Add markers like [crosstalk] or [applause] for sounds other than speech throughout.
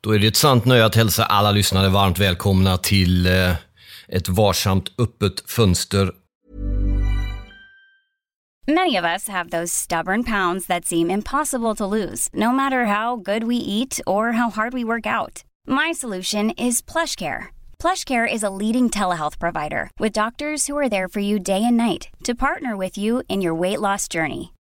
Då är det ett sant nöje att hälsa alla lyssnare varmt välkomna till eh, ett varsamt öppet fönster. Many of us have those stubborn pounds that seem impossible to lose, no matter how good we eat or how hard we work out. My solution is PlushCare. PlushCare is a leading telehealth provider with doctors who are there for you day and night to partner with you in your weight loss journey.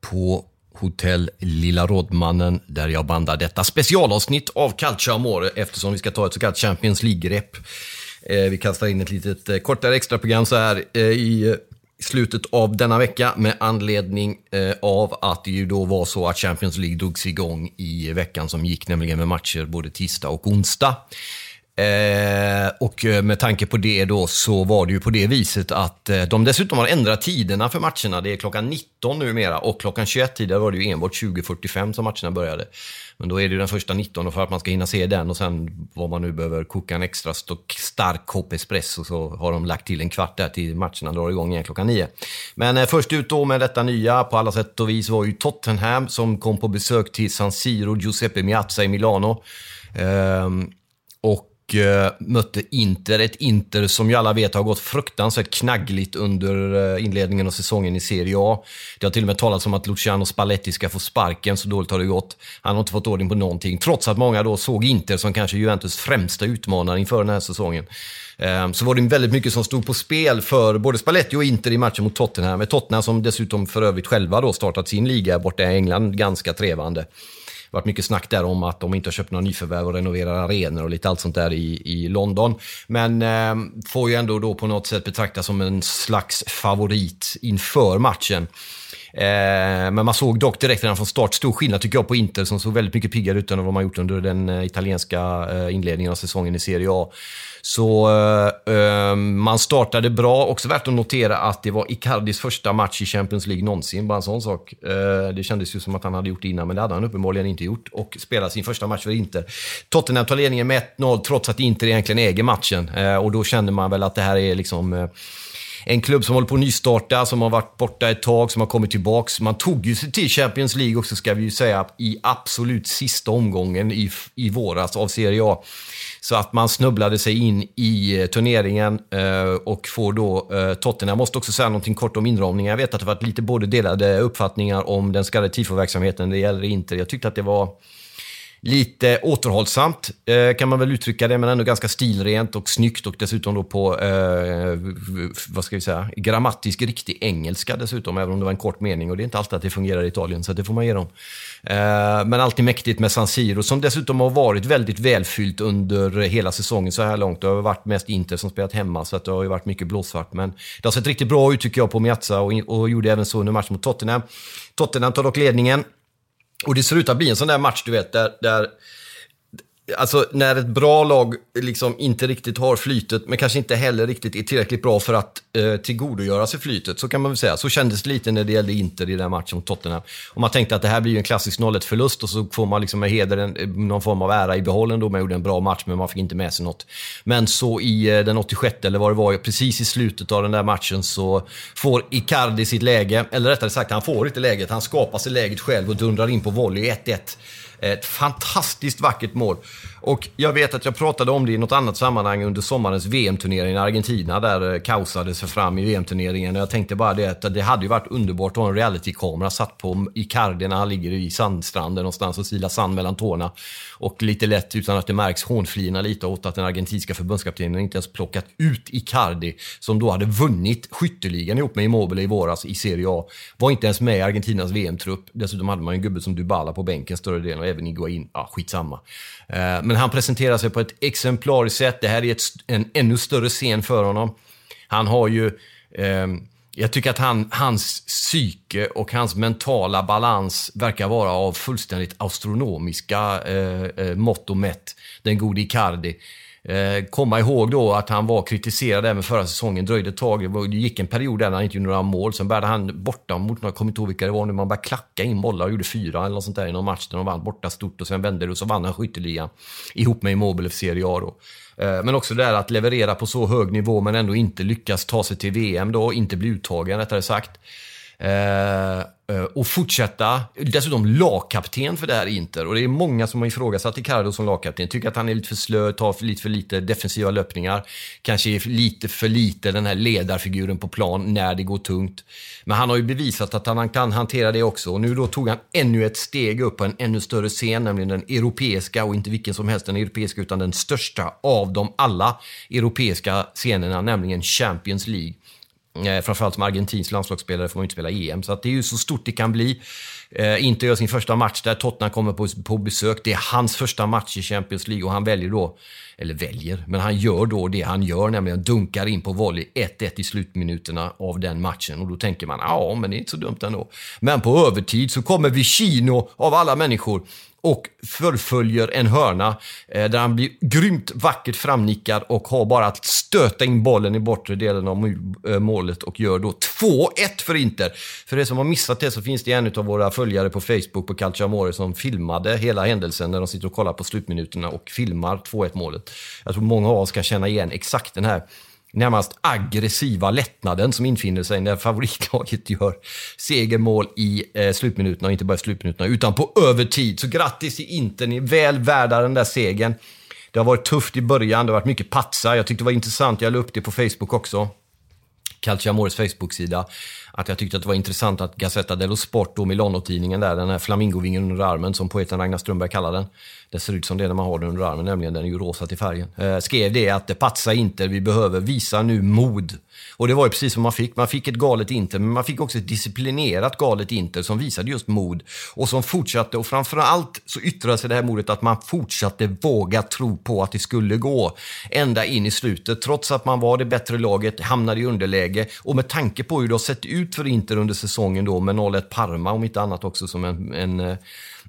På Hotell Lilla Rådmannen där jag bandar detta specialavsnitt av Calcio Amore eftersom vi ska ta ett så kallat Champions League-grepp. Eh, vi kastar in ett litet eh, kortare extraprogram så här eh, i slutet av denna vecka med anledning av att det ju då var så att Champions League drogs igång i veckan som gick, nämligen med matcher både tisdag och onsdag. Eh, och eh, med tanke på det då så var det ju på det viset att eh, de dessutom har ändrat tiderna för matcherna. Det är klockan 19 numera och klockan 21 tidigare var det ju enbart 20.45 som matcherna började. Men då är det ju den första 19 och för att man ska hinna se den och sen vad man nu behöver koka en extra stark kopp espresso så har de lagt till en kvart där till matcherna drar igång igen klockan 9. Men eh, först ut då med detta nya på alla sätt och vis var ju Tottenham som kom på besök till San Siro Giuseppe Miazza i Milano. Ehm, och och Eh, mötte Inter. Ett Inter som ju alla vet har gått fruktansvärt knaggligt under eh, inledningen av säsongen i Serie A. Det har till och med talats om att Luciano Spalletti ska få sparken, så dåligt har det gått. Han har inte fått ordning på någonting, trots att många då såg Inter som kanske Juventus främsta utmanare inför den här säsongen. Ehm, så var det väldigt mycket som stod på spel för både Spalletti och Inter i matchen mot Tottenham. med Tottenham som dessutom för övrigt själva då startat sin liga borta i England ganska trevande varit mycket snack där om att de inte har köpt några nyförvärv och renoverar arenor och lite allt sånt där i, i London. Men eh, får ju ändå då på något sätt betraktas som en slags favorit inför matchen. Eh, men man såg dock direkt redan från start stor skillnad tycker jag på Inter som såg väldigt mycket piggare ut än vad man gjort under den eh, italienska eh, inledningen av säsongen i Serie A. Så eh, eh, man startade bra. Också värt att notera att det var Icardis första match i Champions League någonsin. Bara en sån sak. Eh, det kändes ju som att han hade gjort det innan, men det hade han uppenbarligen inte gjort. Och spelade sin första match för Inter. Tottenham tar ledningen med 1-0 trots att Inter egentligen äger matchen. Eh, och då kände man väl att det här är liksom eh, en klubb som håller på att nystarta, som har varit borta ett tag, som har kommit tillbaks. Man tog ju sig till Champions League också, ska vi ju säga, i absolut sista omgången i, i våras av Serie A. Så att man snubblade sig in i eh, turneringen eh, och får då eh, Tottenham. Jag måste också säga någonting kort om inramningen. Jag vet att det varit lite både delade uppfattningar om den så kallade tifo-verksamheten. Det gäller inte. Jag tyckte att det var lite återhållsamt, eh, kan man väl uttrycka det, men ändå ganska stilrent och snyggt och dessutom då på, eh, vad ska vi säga, grammatisk riktig engelska dessutom, även om det var en kort mening och det är inte alltid att det fungerar i Italien, så det får man ge dem. Eh, men alltid mäktigt med San Siro, som dessutom har varit väldigt välfyllt under hela säsongen så här långt. Det har varit mest Inter som spelat hemma, så att det har ju varit mycket blåsvart. Men det har sett riktigt bra ut tycker jag på Miazza och, och gjorde även så under matchen mot Tottenham. Tottenham tar dock ledningen. Och det ser ut att bli en sån där match, du vet, där, där Alltså när ett bra lag liksom inte riktigt har flytet, men kanske inte heller riktigt är tillräckligt bra för att eh, tillgodogöra sig flytet, så kan man väl säga. Så kändes det lite när det gällde Inter i den matchen mot Tottenham. Och man tänkte att det här blir ju en klassisk 0-1-förlust och så får man liksom med heder en, eh, någon form av ära i behållen då. Man gjorde en bra match, men man fick inte med sig något. Men så i eh, den 86 eller vad det var, precis i slutet av den där matchen så får Icardi sitt läge. Eller rättare sagt, han får inte läget. Han skapar sig läget själv och dundrar in på volley 1-1. Ett fantastiskt vackert mål. Och jag vet att jag pratade om det i något annat sammanhang under sommarens VM-turnering i Argentina, där eh, kaosade sig fram i VM-turneringen. Jag tänkte bara det att det hade ju varit underbart att ha en realitykamera satt på Icardi när han ligger i sandstranden någonstans och silar sand mellan tårna. Och lite lätt, utan att det märks, hånflina lite åt att den argentinska förbundskaptenen inte ens plockat ut Icardi, som då hade vunnit skytteligan ihop med Immobile i våras i Serie A. Var inte ens med i Argentinas VM-trupp. Dessutom hade man ju en gubbe som Dybala på bänken större delen av även Iguain. Ja, skitsamma. Eh, men han presenterar sig på ett exemplariskt sätt. Det här är ett, en ännu större scen för honom. Han har ju... Eh, jag tycker att han, hans psyke och hans mentala balans verkar vara av fullständigt astronomiska eh, eh mått och mätt. Den gode Icardi. Eh, komma ihåg då att han var kritiserad även förra säsongen. Dröjde ett tag. Det gick en period där han inte gjorde några mål. Sen började han borta mot, jag kommer inte ihåg vilka det var nu, man började klacka in bollar och gjorde fyra eller något sånt där i någon match där de vann borta stort och sen vände det och så vann han skytteligan ihop med Immobile för Serie A då. Eh, men också det där att leverera på så hög nivå men ändå inte lyckas ta sig till VM då, inte bli uttagen rättare sagt. Eh, eh, och fortsätta, dessutom lagkapten för det här Inter. Och det är många som har ifrågasatt Icardo som lagkapten. Tycker att han är lite för slö, tar för lite för lite defensiva löpningar. Kanske är lite för lite den här ledarfiguren på plan när det går tungt. Men han har ju bevisat att han kan hantera det också. Och nu då tog han ännu ett steg upp på en ännu större scen, nämligen den europeiska och inte vilken som helst den europeiska utan den största av dem alla europeiska scenerna, nämligen Champions League. Eh, framförallt som argentinsk landslagsspelare får man ju inte spela EM. Så att det är ju så stort det kan bli. Eh, inte gör sin första match där Tottenham kommer på, på besök. Det är hans första match i Champions League och han väljer då, eller väljer, men han gör då det han gör, nämligen dunkar in på volley 1-1 i slutminuterna av den matchen. Och då tänker man, ja, men det är inte så dumt ändå. Men på övertid så kommer Vicino, av alla människor, och fullföljer en hörna eh, där han blir grymt vackert framnickad och har bara att stöta in bollen i bortre delen av eh, målet och gör då 2-1 för Inter. För er som har missat det så finns det en av våra följare på Facebook på Calciamore som filmade hela händelsen när de sitter och kollar på slutminuterna och filmar 2-1 målet. Jag tror många av oss kan känna igen exakt den här närmast aggressiva lättnaden som infinner sig när favoritlaget [laughs] gör segermål i eh, slutminuterna, och inte bara i slutminuterna, utan på övertid. Så grattis till Inter, ni är väl värda den där segern. Det har varit tufft i början, det har varit mycket patsa. Jag tyckte det var intressant, jag la upp det på Facebook också. Calciamores Facebook-sida att jag tyckte att det var intressant att Gazzetta dello Sport, då Milano-tidningen där, den här flamingovingen under armen som poeten Ragnar Strömberg kallar den. Det ser ut som det när man har den under armen, nämligen den är ju rosa till färgen. Eh, skrev det att det patsar inte, vi behöver visa nu mod. Och det var ju precis vad man fick. Man fick ett galet Inter, men man fick också ett disciplinerat galet Inter som visade just mod. Och som fortsatte, och framförallt så yttrade sig det här modet att man fortsatte våga tro på att det skulle gå ända in i slutet. Trots att man var det bättre laget, hamnade i underläge. Och med tanke på hur det har sett ut för Inter under säsongen då med 0-1 Parma, om inte annat också som en, en eh,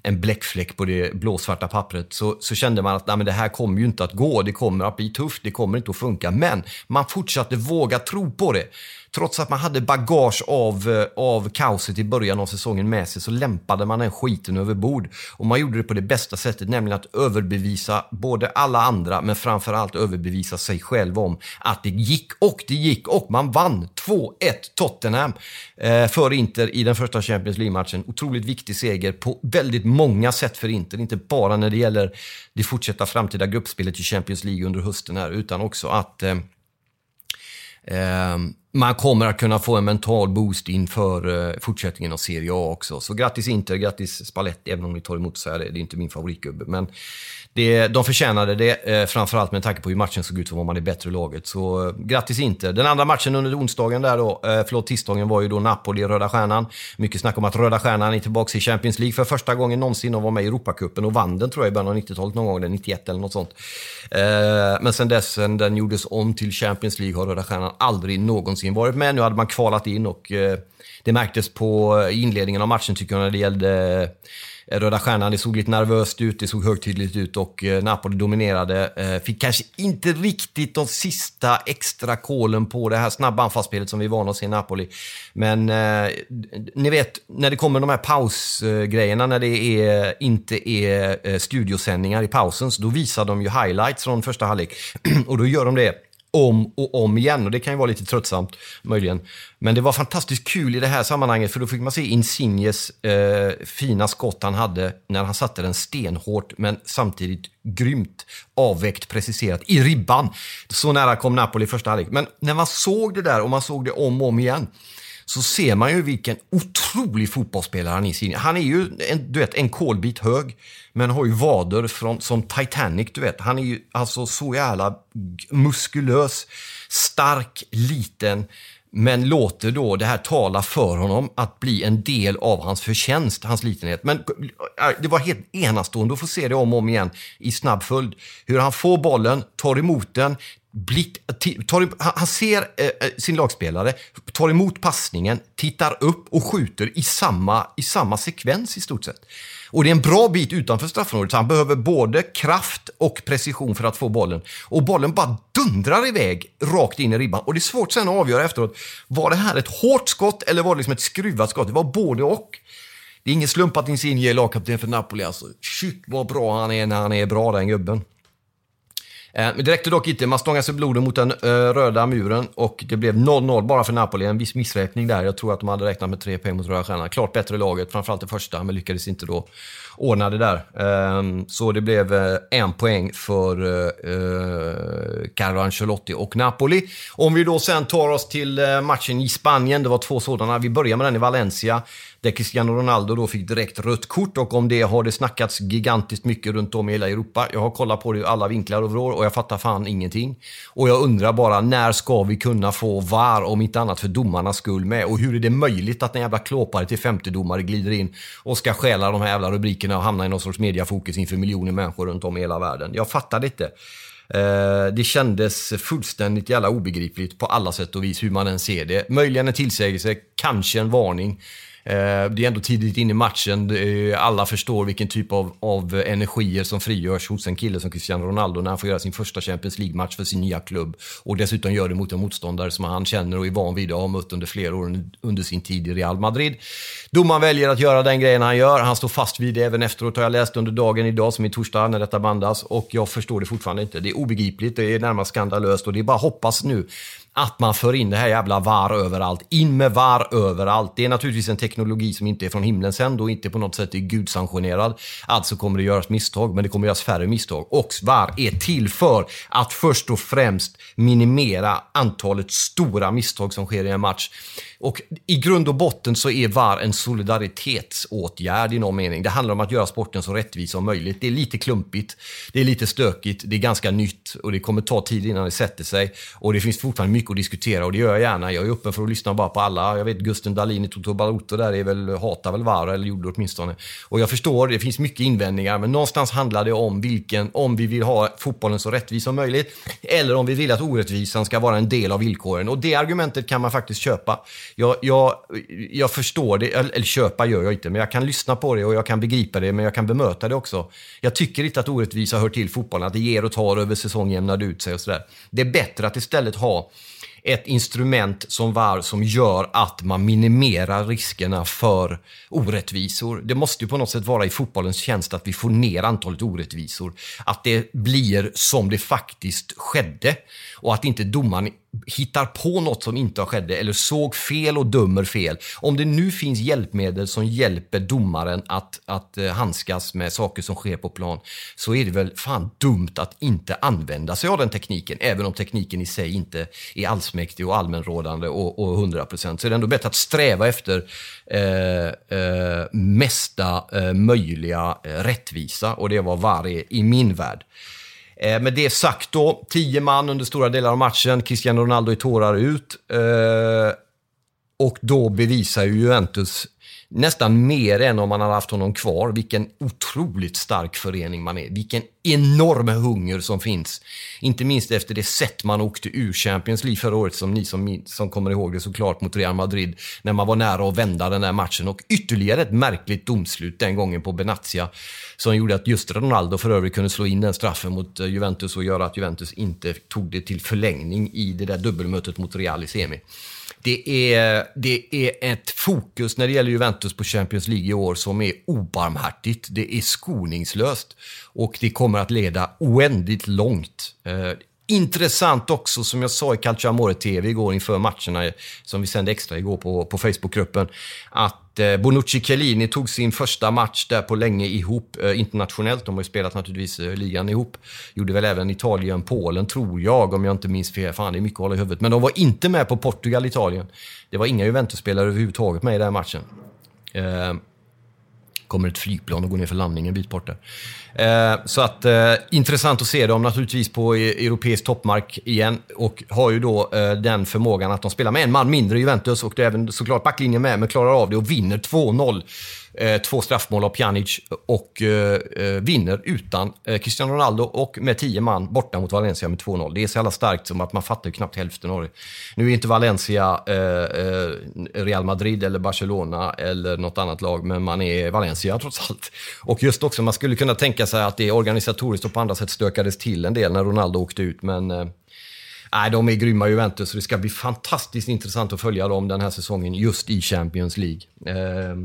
en bläckfläck på det blåsvarta pappret så, så kände man att nej, men det här kommer ju inte att gå, det kommer att bli tufft, det kommer inte att funka. Men man fortsatte våga tro på det. Trots att man hade bagage av, eh, av kaoset i början av säsongen med sig så lämpade man den skiten över bord. Och man gjorde det på det bästa sättet, nämligen att överbevisa både alla andra, men framförallt överbevisa sig själv om att det gick. Och det gick och man vann 2-1 Tottenham eh, för Inter i den första Champions League-matchen. Otroligt viktig seger på väldigt många sätt för Inter, inte bara när det gäller det fortsatta framtida gruppspelet i Champions League under hösten här, utan också att eh, eh man kommer att kunna få en mental boost inför eh, fortsättningen av Serie A också. Så grattis Inter, grattis Spalletti, även om ni tar emot så här, det är inte min favoritgubbe. Men det, de förtjänade det, eh, framförallt med tanke på hur matchen såg ut så var man det bättre laget. Så eh, grattis Inter. Den andra matchen under onsdagen där då, förlåt tisdagen var ju då Napoli-Röda Stjärnan. Mycket snack om att Röda Stjärnan är tillbaka i Champions League för första gången någonsin och var med i Europacupen och vann den tror jag i början av 90-talet någon gång, 91 eller något sånt. Men sen dess, sen den gjordes om till Champions League har Röda Stjärnan aldrig någonsin varit med. Nu hade man kvalat in och eh, det märktes på inledningen av matchen tycker jag när det gällde eh, Röda Stjärnan, det såg lite nervöst ut, det såg högtidligt ut och eh, Napoli dominerade. Fick kanske inte riktigt de sista extra kolen på det här snabba anfallsspelet som vi är vana att se i Napoli. Men ni vet, när det kommer de här pausgrejerna, när det är, inte är studiosändningar i pausen, så då visar de ju highlights från första halvlek. [clears throat] och då gör de det om och om igen. Och det kan ju vara lite tröttsamt, möjligen. Men det var fantastiskt kul i det här sammanhanget, för då fick man se Insignes eh, fina skott han hade när han satte den stenhårt, men samtidigt grymt avvägt, preciserat i ribban. Så nära kom Napoli i första halvlek. Men när man såg det där och man såg det om och om igen, så ser man ju vilken otrolig fotbollsspelare han är. Han är ju en, du vet, en kolbit hög, men har ju vader från, som Titanic, du vet. Han är ju alltså så jävla muskulös, stark, liten, men låter då det här tala för honom att bli en del av hans förtjänst, hans litenhet. Men äh, det var helt enastående att få se det om och om igen i snabb följd. Hur han får bollen, tar emot den, Blick, tar, han ser eh, eh, sin lagspelare, tar emot passningen, tittar upp och skjuter i samma, i samma sekvens i stort sett. Och det är en bra bit utanför straffområdet, så han behöver både kraft och precision för att få bollen. Och bollen bara dundrar iväg rakt in i ribban. Och det är svårt sen att avgöra efteråt, var det här ett hårt skott eller var det liksom ett skruvat skott? Det var både och. Det är ingen slump att Insigne är lagkapten för Napoli alltså. Shit vad bra han är när han är bra den gubben. Eh, men det räckte dock inte. Man stångade sig blodet mot den eh, röda muren och det blev 0-0 bara för Napoli. En viss missräkning där. Jag tror att de hade räknat med tre poäng mot Röda Stjärnan. Klart bättre laget, framförallt det första, men lyckades inte då ordna det där. Ehm, så det blev eh, en poäng för Carlo Ancelotti och Napoli. Om vi då sen tar oss till matchen i Spanien. Det var två sådana. Vi börjar med den i Valencia där Cristiano Ronaldo då fick direkt rött kort och om det har det snackats gigantiskt mycket runt om i hela Europa. Jag har kollat på det ur alla vinklar och vrår och jag fattar fan ingenting. Och jag undrar bara, när ska vi kunna få VAR om inte annat för domarnas skull med? Och hur är det möjligt att en jävla klåpare till 50-domare glider in och ska stjäla de här jävla rubrikerna och hamna i någon sorts mediafokus inför miljoner människor runt om i hela världen? Jag fattar det inte. Eh, det kändes fullständigt jävla obegripligt på alla sätt och vis hur man än ser det. Möjligen en tillsägelse, kanske en varning. Eh, det är ändå tidigt in i matchen. Alla förstår vilken typ av, av energier som frigörs hos en kille som Cristiano Ronaldo när han får göra sin första Champions League-match för sin nya klubb. Och dessutom gör det mot en motståndare som han känner och är van vid och har mött under flera år under sin tid i Real Madrid. Domaren väljer att göra den grejen han gör. Han står fast vid det även efteråt har jag läst under dagen idag, som är torsdag när detta bandas. Och jag förstår det fortfarande inte. Det är obegripligt, det är närmast skandalöst och det är bara hoppas nu att man för in det här jävla VAR överallt. In med VAR överallt. Det är naturligtvis en teknologi som inte är från himlen sänd och inte på något sätt är gudsanktionerad. Alltså kommer det göras misstag, men det kommer göras färre misstag. Och VAR är till för att först och främst minimera antalet stora misstag som sker i en match. Och i grund och botten så är VAR en solidaritetsåtgärd i någon mening. Det handlar om att göra sporten så rättvis som möjligt. Det är lite klumpigt, det är lite stökigt, det är ganska nytt och det kommer ta tid innan det sätter sig. Och det finns fortfarande mycket att diskutera och det gör jag gärna. Jag är öppen för att lyssna bara på alla. Jag vet Gusten Dahlin i Toto Balotto där är väl, hatar väl VAR, eller gjorde åtminstone. Och jag förstår, det finns mycket invändningar, men någonstans handlar det om vilken, om vi vill ha fotbollen så rättvis som möjligt, eller om vi vill att orättvisan ska vara en del av villkoren. Och det argumentet kan man faktiskt köpa. Jag, jag, jag förstår det, eller köpa gör jag inte, men jag kan lyssna på det och jag kan begripa det, men jag kan bemöta det också. Jag tycker inte att orättvisa hör till fotbollen, att det ger och tar över säsong jämnar ut sig och sådär. Det är bättre att istället ha ett instrument som VAR som gör att man minimerar riskerna för orättvisor. Det måste ju på något sätt vara i fotbollens tjänst att vi får ner antalet orättvisor. Att det blir som det faktiskt skedde och att inte domaren hittar på något som inte har skett eller såg fel och dömer fel. Om det nu finns hjälpmedel som hjälper domaren att, att eh, handskas med saker som sker på plan så är det väl fan dumt att inte använda sig av den tekniken. Även om tekniken i sig inte är allsmäktig och allmänrådande och, och 100% så är det ändå bättre att sträva efter eh, eh, mesta eh, möjliga eh, rättvisa och det var varje i min värld. Eh, med det sagt då, tio man under stora delar av matchen. Cristiano Ronaldo i tårar ut. Eh, och då bevisar ju Juventus nästan mer än om man hade haft honom kvar. Vilken otroligt stark förening man är. Vilken enorm hunger som finns. Inte minst efter det sätt man åkte ur Champions League förra året, som ni som, som kommer ihåg det såklart, mot Real Madrid. När man var nära att vända den här matchen. Och ytterligare ett märkligt domslut den gången på Benatia. Som gjorde att just Ronaldo för övrigt kunde slå in den straffen mot eh, Juventus och göra att Juventus inte tog det till förlängning i det där dubbelmötet mot Real i semi. Det är, det är ett fokus när det gäller Juventus på Champions League i år som är obarmhärtigt. Det är skoningslöst och det kommer att leda oändligt långt. Eh, Intressant också, som jag sa i Calcio Amore TV igår inför matcherna, som vi sände extra igår på, på Facebookgruppen, att eh, Bonucci Chiellini tog sin första match där på länge ihop eh, internationellt. De har ju spelat naturligtvis eh, ligan ihop. Gjorde väl även Italien-Polen, tror jag, om jag inte minns fel. Fan, det är mycket att hålla i huvudet. Men de var inte med på Portugal-Italien. Det var inga Juventus-spelare överhuvudtaget med i den matchen. Eh, Kommer ett flygplan och går ner för landning en bit bort där. Eh, så att eh, intressant att se dem naturligtvis på e-, europeisk toppmark igen och har ju då eh, den förmågan att de spelar med en man mindre i Juventus och det är även såklart backlinjen med men klarar av det och vinner 2-0 Eh, två straffmål av Pjanic och eh, eh, vinner utan eh, Cristiano Ronaldo och med tio man borta mot Valencia med 2-0. Det är så jävla starkt som att man fattar ju knappt hälften av det. Nu är inte Valencia eh, eh, Real Madrid eller Barcelona eller något annat lag, men man är Valencia trots allt. Och just också, man skulle kunna tänka sig att det organisatoriskt och på andra sätt stökades till en del när Ronaldo åkte ut, men Nej, de är grymma Juventus, så det ska bli fantastiskt intressant att följa dem den här säsongen just i Champions League. Eh,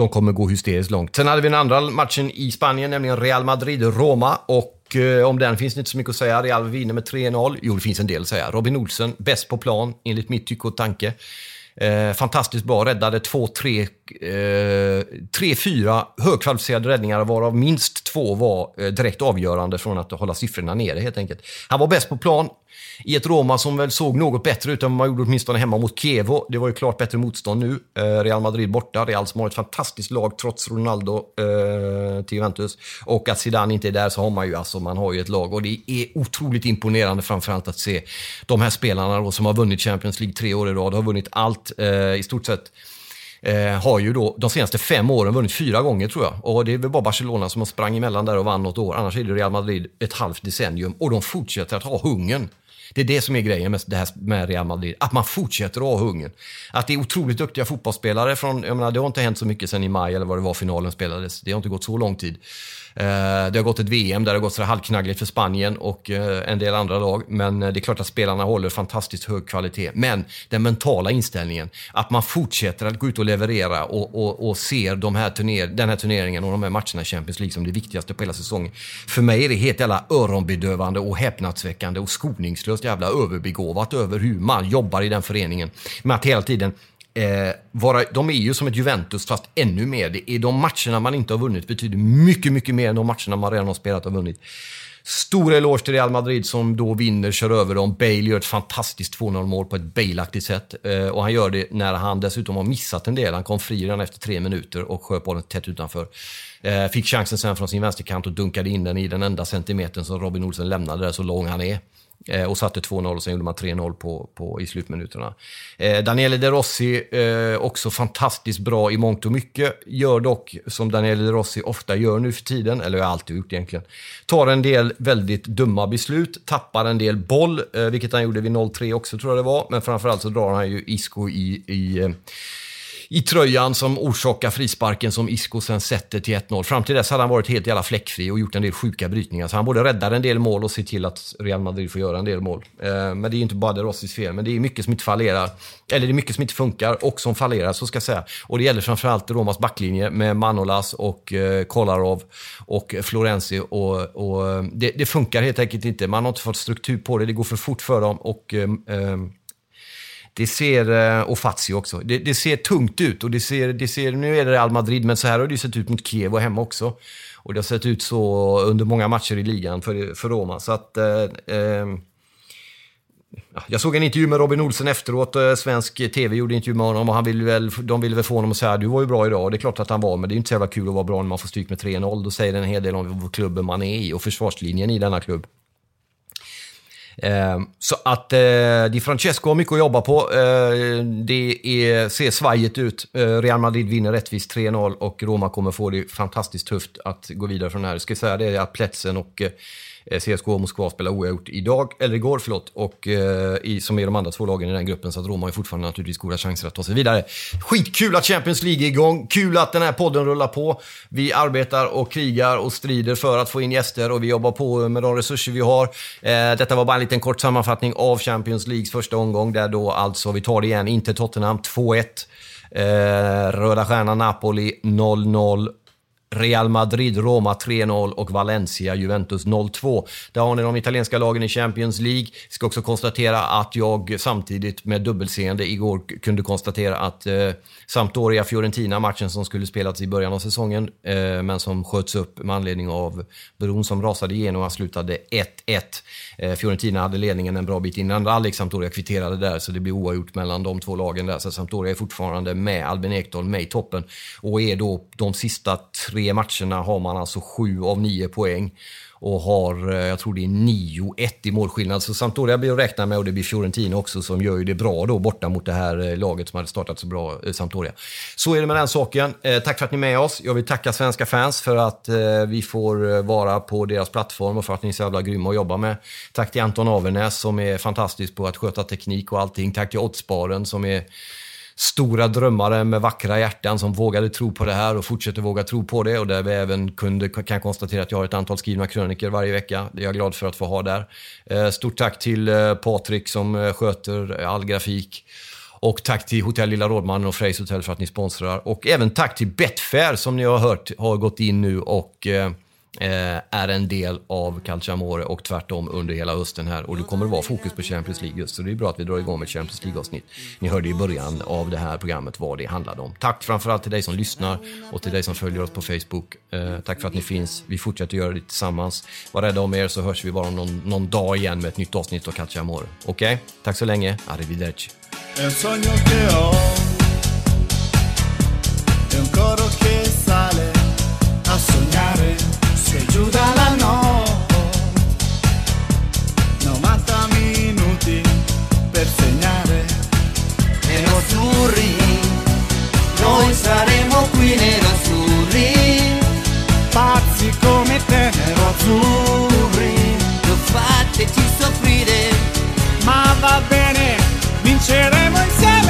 de kommer gå hysteriskt långt. Sen hade vi den andra matchen i Spanien, nämligen Real Madrid-Roma. Och eh, om den finns det inte så mycket att säga. Real vinner med 3-0. Jo, det finns en del att säga. Robin Olsen, bäst på plan, enligt mitt tycke och tanke. Eh, fantastiskt bra, räddade 2-3, eh, 3-4 högkvalificerade räddningar varav minst två var eh, direkt avgörande från att hålla siffrorna nere helt enkelt. Han var bäst på plan, i ett Roma som väl såg något bättre ut än vad man gjorde åtminstone hemma mot Kievo. Det var ju klart bättre motstånd nu. Eh, Real Madrid borta. Real som har ett fantastiskt lag trots Ronaldo eh, till Juventus. Och att Zidane inte är där så har man ju alltså, man har ju ett lag. Och det är otroligt imponerande framförallt att se de här spelarna då, som har vunnit Champions League tre år i rad, har vunnit allt eh, i stort sett. Eh, har ju då de senaste fem åren vunnit fyra gånger tror jag. Och det är väl bara Barcelona som har sprang emellan där och vann något år. Annars är det Real Madrid ett halvt decennium. Och de fortsätter att ha hungern. Det är det som är grejen med, det här med Real Madrid. Att man fortsätter att ha hungern. Att det är otroligt duktiga fotbollsspelare från, jag menar, det har inte hänt så mycket sen i maj eller vad det var finalen spelades. Det har inte gått så lång tid. Eh, det har gått ett VM där det har gått så halvknaggligt för Spanien och eh, en del andra lag. Men eh, det är klart att spelarna håller fantastiskt hög kvalitet. Men den mentala inställningen, att man fortsätter att gå ut och leverera och, och, och ser de här turner, den här turneringen och de här matcherna i Champions League som det viktigaste på hela säsongen. För mig är det helt jävla öronbedövande och häpnadsväckande och skoningslöst jävla överbegåvat över hur man jobbar i den föreningen. Med att hela tiden eh, vara, de är ju som ett Juventus fast ännu mer. Det är de matcherna man inte har vunnit betyder mycket, mycket mer än de matcherna man redan har spelat och vunnit. Stor eloge till Real Madrid som då vinner, kör över dem. Bale gör ett fantastiskt 2-0 mål på ett Bale-aktigt sätt. Eh, och han gör det när han dessutom har missat en del. Han kom fri redan efter tre minuter och sköt bollen tätt utanför. Eh, fick chansen sen från sin vänsterkant och dunkade in den i den enda centimetern som Robin Olsen lämnade där, så lång han är. Eh, och satte 2-0 och sen gjorde man 3-0 på, på, i slutminuterna. Eh, Daniele De Rossi, eh, också fantastiskt bra i mångt och mycket. Gör dock, som Daniele De Rossi ofta gör nu för tiden, eller har alltid gjort egentligen, tar en del väldigt dumma beslut, tappar en del boll, eh, vilket han gjorde vid 0-3 också tror jag det var. Men framförallt så drar han ju Isco i, i eh, i tröjan som orsakar frisparken som Isco sen sätter till 1-0. Fram till dess hade han varit helt jävla fläckfri och gjort en del sjuka brytningar. Så han både räddar en del mål och ser till att Real Madrid får göra en del mål. Eh, men det är ju inte bara De Rossis fel, men det är mycket som inte fallerar. Eller det är mycket som inte funkar och som fallerar, så ska jag säga. Och det gäller framförallt Romas backlinje med Manolas och eh, Kolarov och Florenzi. Och, och eh, det, det, funkar helt enkelt inte. Man har inte fått struktur på det, det går för fort för dem. Och, det ser, eh, och Fazio också, det, det, ser tungt ut. Och det ser, det ser, nu är det Real Madrid, men så här har det ju sett ut mot Kiev och hemma också. Och det har sett ut så under många matcher i ligan för, för Roma. Så att... Eh, eh, jag såg en intervju med Robin Olsen efteråt. Eh, svensk TV gjorde intervju med honom och han ville väl, de ville väl få honom att säga du var ju bra idag. Och det är klart att han var, men det är inte så jävla kul att vara bra när man får stryk med 3-0. Då säger det en hel del om klubben man är i och försvarslinjen i denna klubb. Eh, så att eh, Di Francesco har mycket att jobba på. Eh, det är, ser svajigt ut. Eh, Real Madrid vinner rättvist 3-0 och Roma kommer få det fantastiskt tufft att gå vidare från det här. Jag ska säga det att Plätsen och Eh, Eh, CSKA och Moskva spelar oavgjort idag, eller igår, förlåt, och eh, i, som är de andra två lagen i den gruppen. Så att Roma har fortfarande naturligtvis goda chanser att ta sig vidare. Skitkul att Champions League är igång. Kul att den här podden rullar på. Vi arbetar och krigar och strider för att få in gäster och vi jobbar på med de resurser vi har. Eh, detta var bara en liten kort sammanfattning av Champions Leagues första omgång, där då alltså, vi tar det igen, inte Tottenham, 2-1. Eh, Röda Stjärnan Napoli 0-0 Real Madrid, Roma 3-0 och Valencia, Juventus 0-2. Där har ni de italienska lagen i Champions League. Ska också konstatera att jag samtidigt med dubbelseende igår kunde konstatera att eh, Sampdoria-Fiorentina, matchen som skulle spelats i början av säsongen, eh, men som sköts upp med anledning av bron som rasade igenom, slutade 1-1. Eh, Fiorentina hade ledningen en bra bit innan. Alex Sampdoria kvitterade där, så det blir oavgjort mellan de två lagen där. Så Sampdoria är fortfarande med. Albin Ekdal med i toppen. Och är då de sista tre matcherna har man alltså sju av nio poäng och har, eh, jag tror det är 9-1 i målskillnad. Så Sampdoria blir att räkna med och det blir Fiorentina också som gör ju det bra då borta mot det här eh, laget som hade startat så bra, eh, Sampdoria. Så är det med den saken. tack för att ni är med oss. Jag vill tacka svenska fans för att vi får vara på deras plattform och för att ni är så jävla grymma att jobba med. Tack till Anton Avernäs som är fantastisk på att sköta teknik och allting. Tack till Oddsbaren som är stora drömmare med vackra hjärtan som vågade tro på det här och fortsätter våga tro på det och där vi även kunde, kan konstatera att jag har ett antal skrivna kröniker varje vecka. Det är jag glad för att få ha där. Eh, stort tack till eh, Patrik som eh, sköter all grafik. Och tack till Hotell Lilla Rådmannen och Freys Hotel för att ni sponsrar. Och även tack till Betfair som ni har hört har gått in nu och Eh, Eh, är en del av Calciamore och tvärtom under hela hösten här. Och det kommer att vara fokus på Champions League just, så det är bra att vi drar igång med Champions League-avsnitt. Ni hörde i början av det här programmet vad det handlade om. Tack framförallt till dig som lyssnar och till dig som följer oss på Facebook. Eh, tack för att ni finns. Vi fortsätter göra det tillsammans. Var rädda om er så hörs vi bara om någon, någon dag igen med ett nytt avsnitt av Calciamore. Okej? Okay? Tack så länge. Arrivederci. Un sogno che ho è coro sale a sognare sei giù dalla notte 90 minuti per segnare. Nerazzurri noi saremo qui nerazzurri pazzi come te nerazzurri lo fateci soffrire ma va bene vinceremo insieme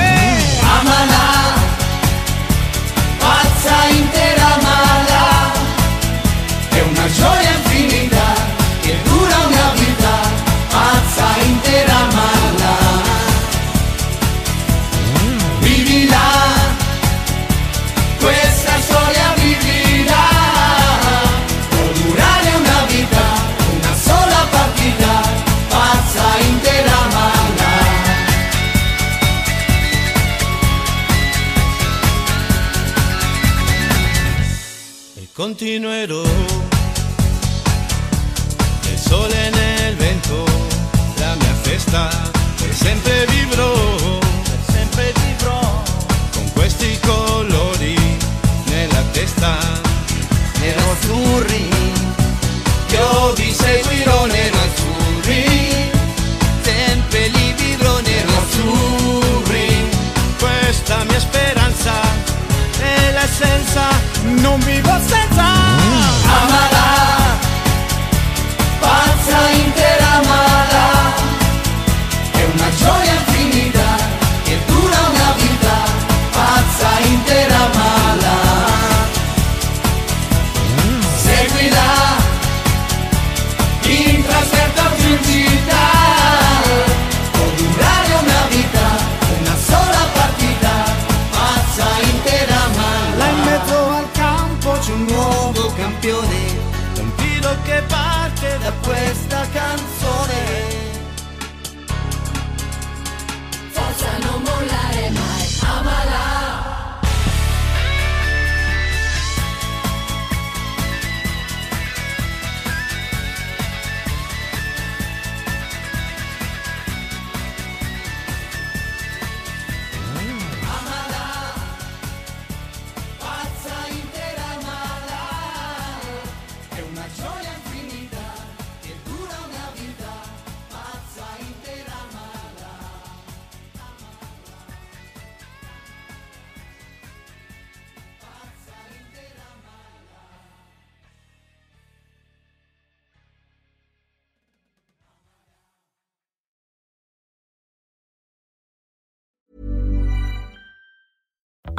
gioia infinita che dura una vita, pazza intera mala. Vivila, questa storia vivila, può durare una vita, una sola partita, pazza intera mala. E continuerò vivrò, per sempre vivrò, con questi colori nella testa, nero azzurri, io vi seguirò nero azzurri,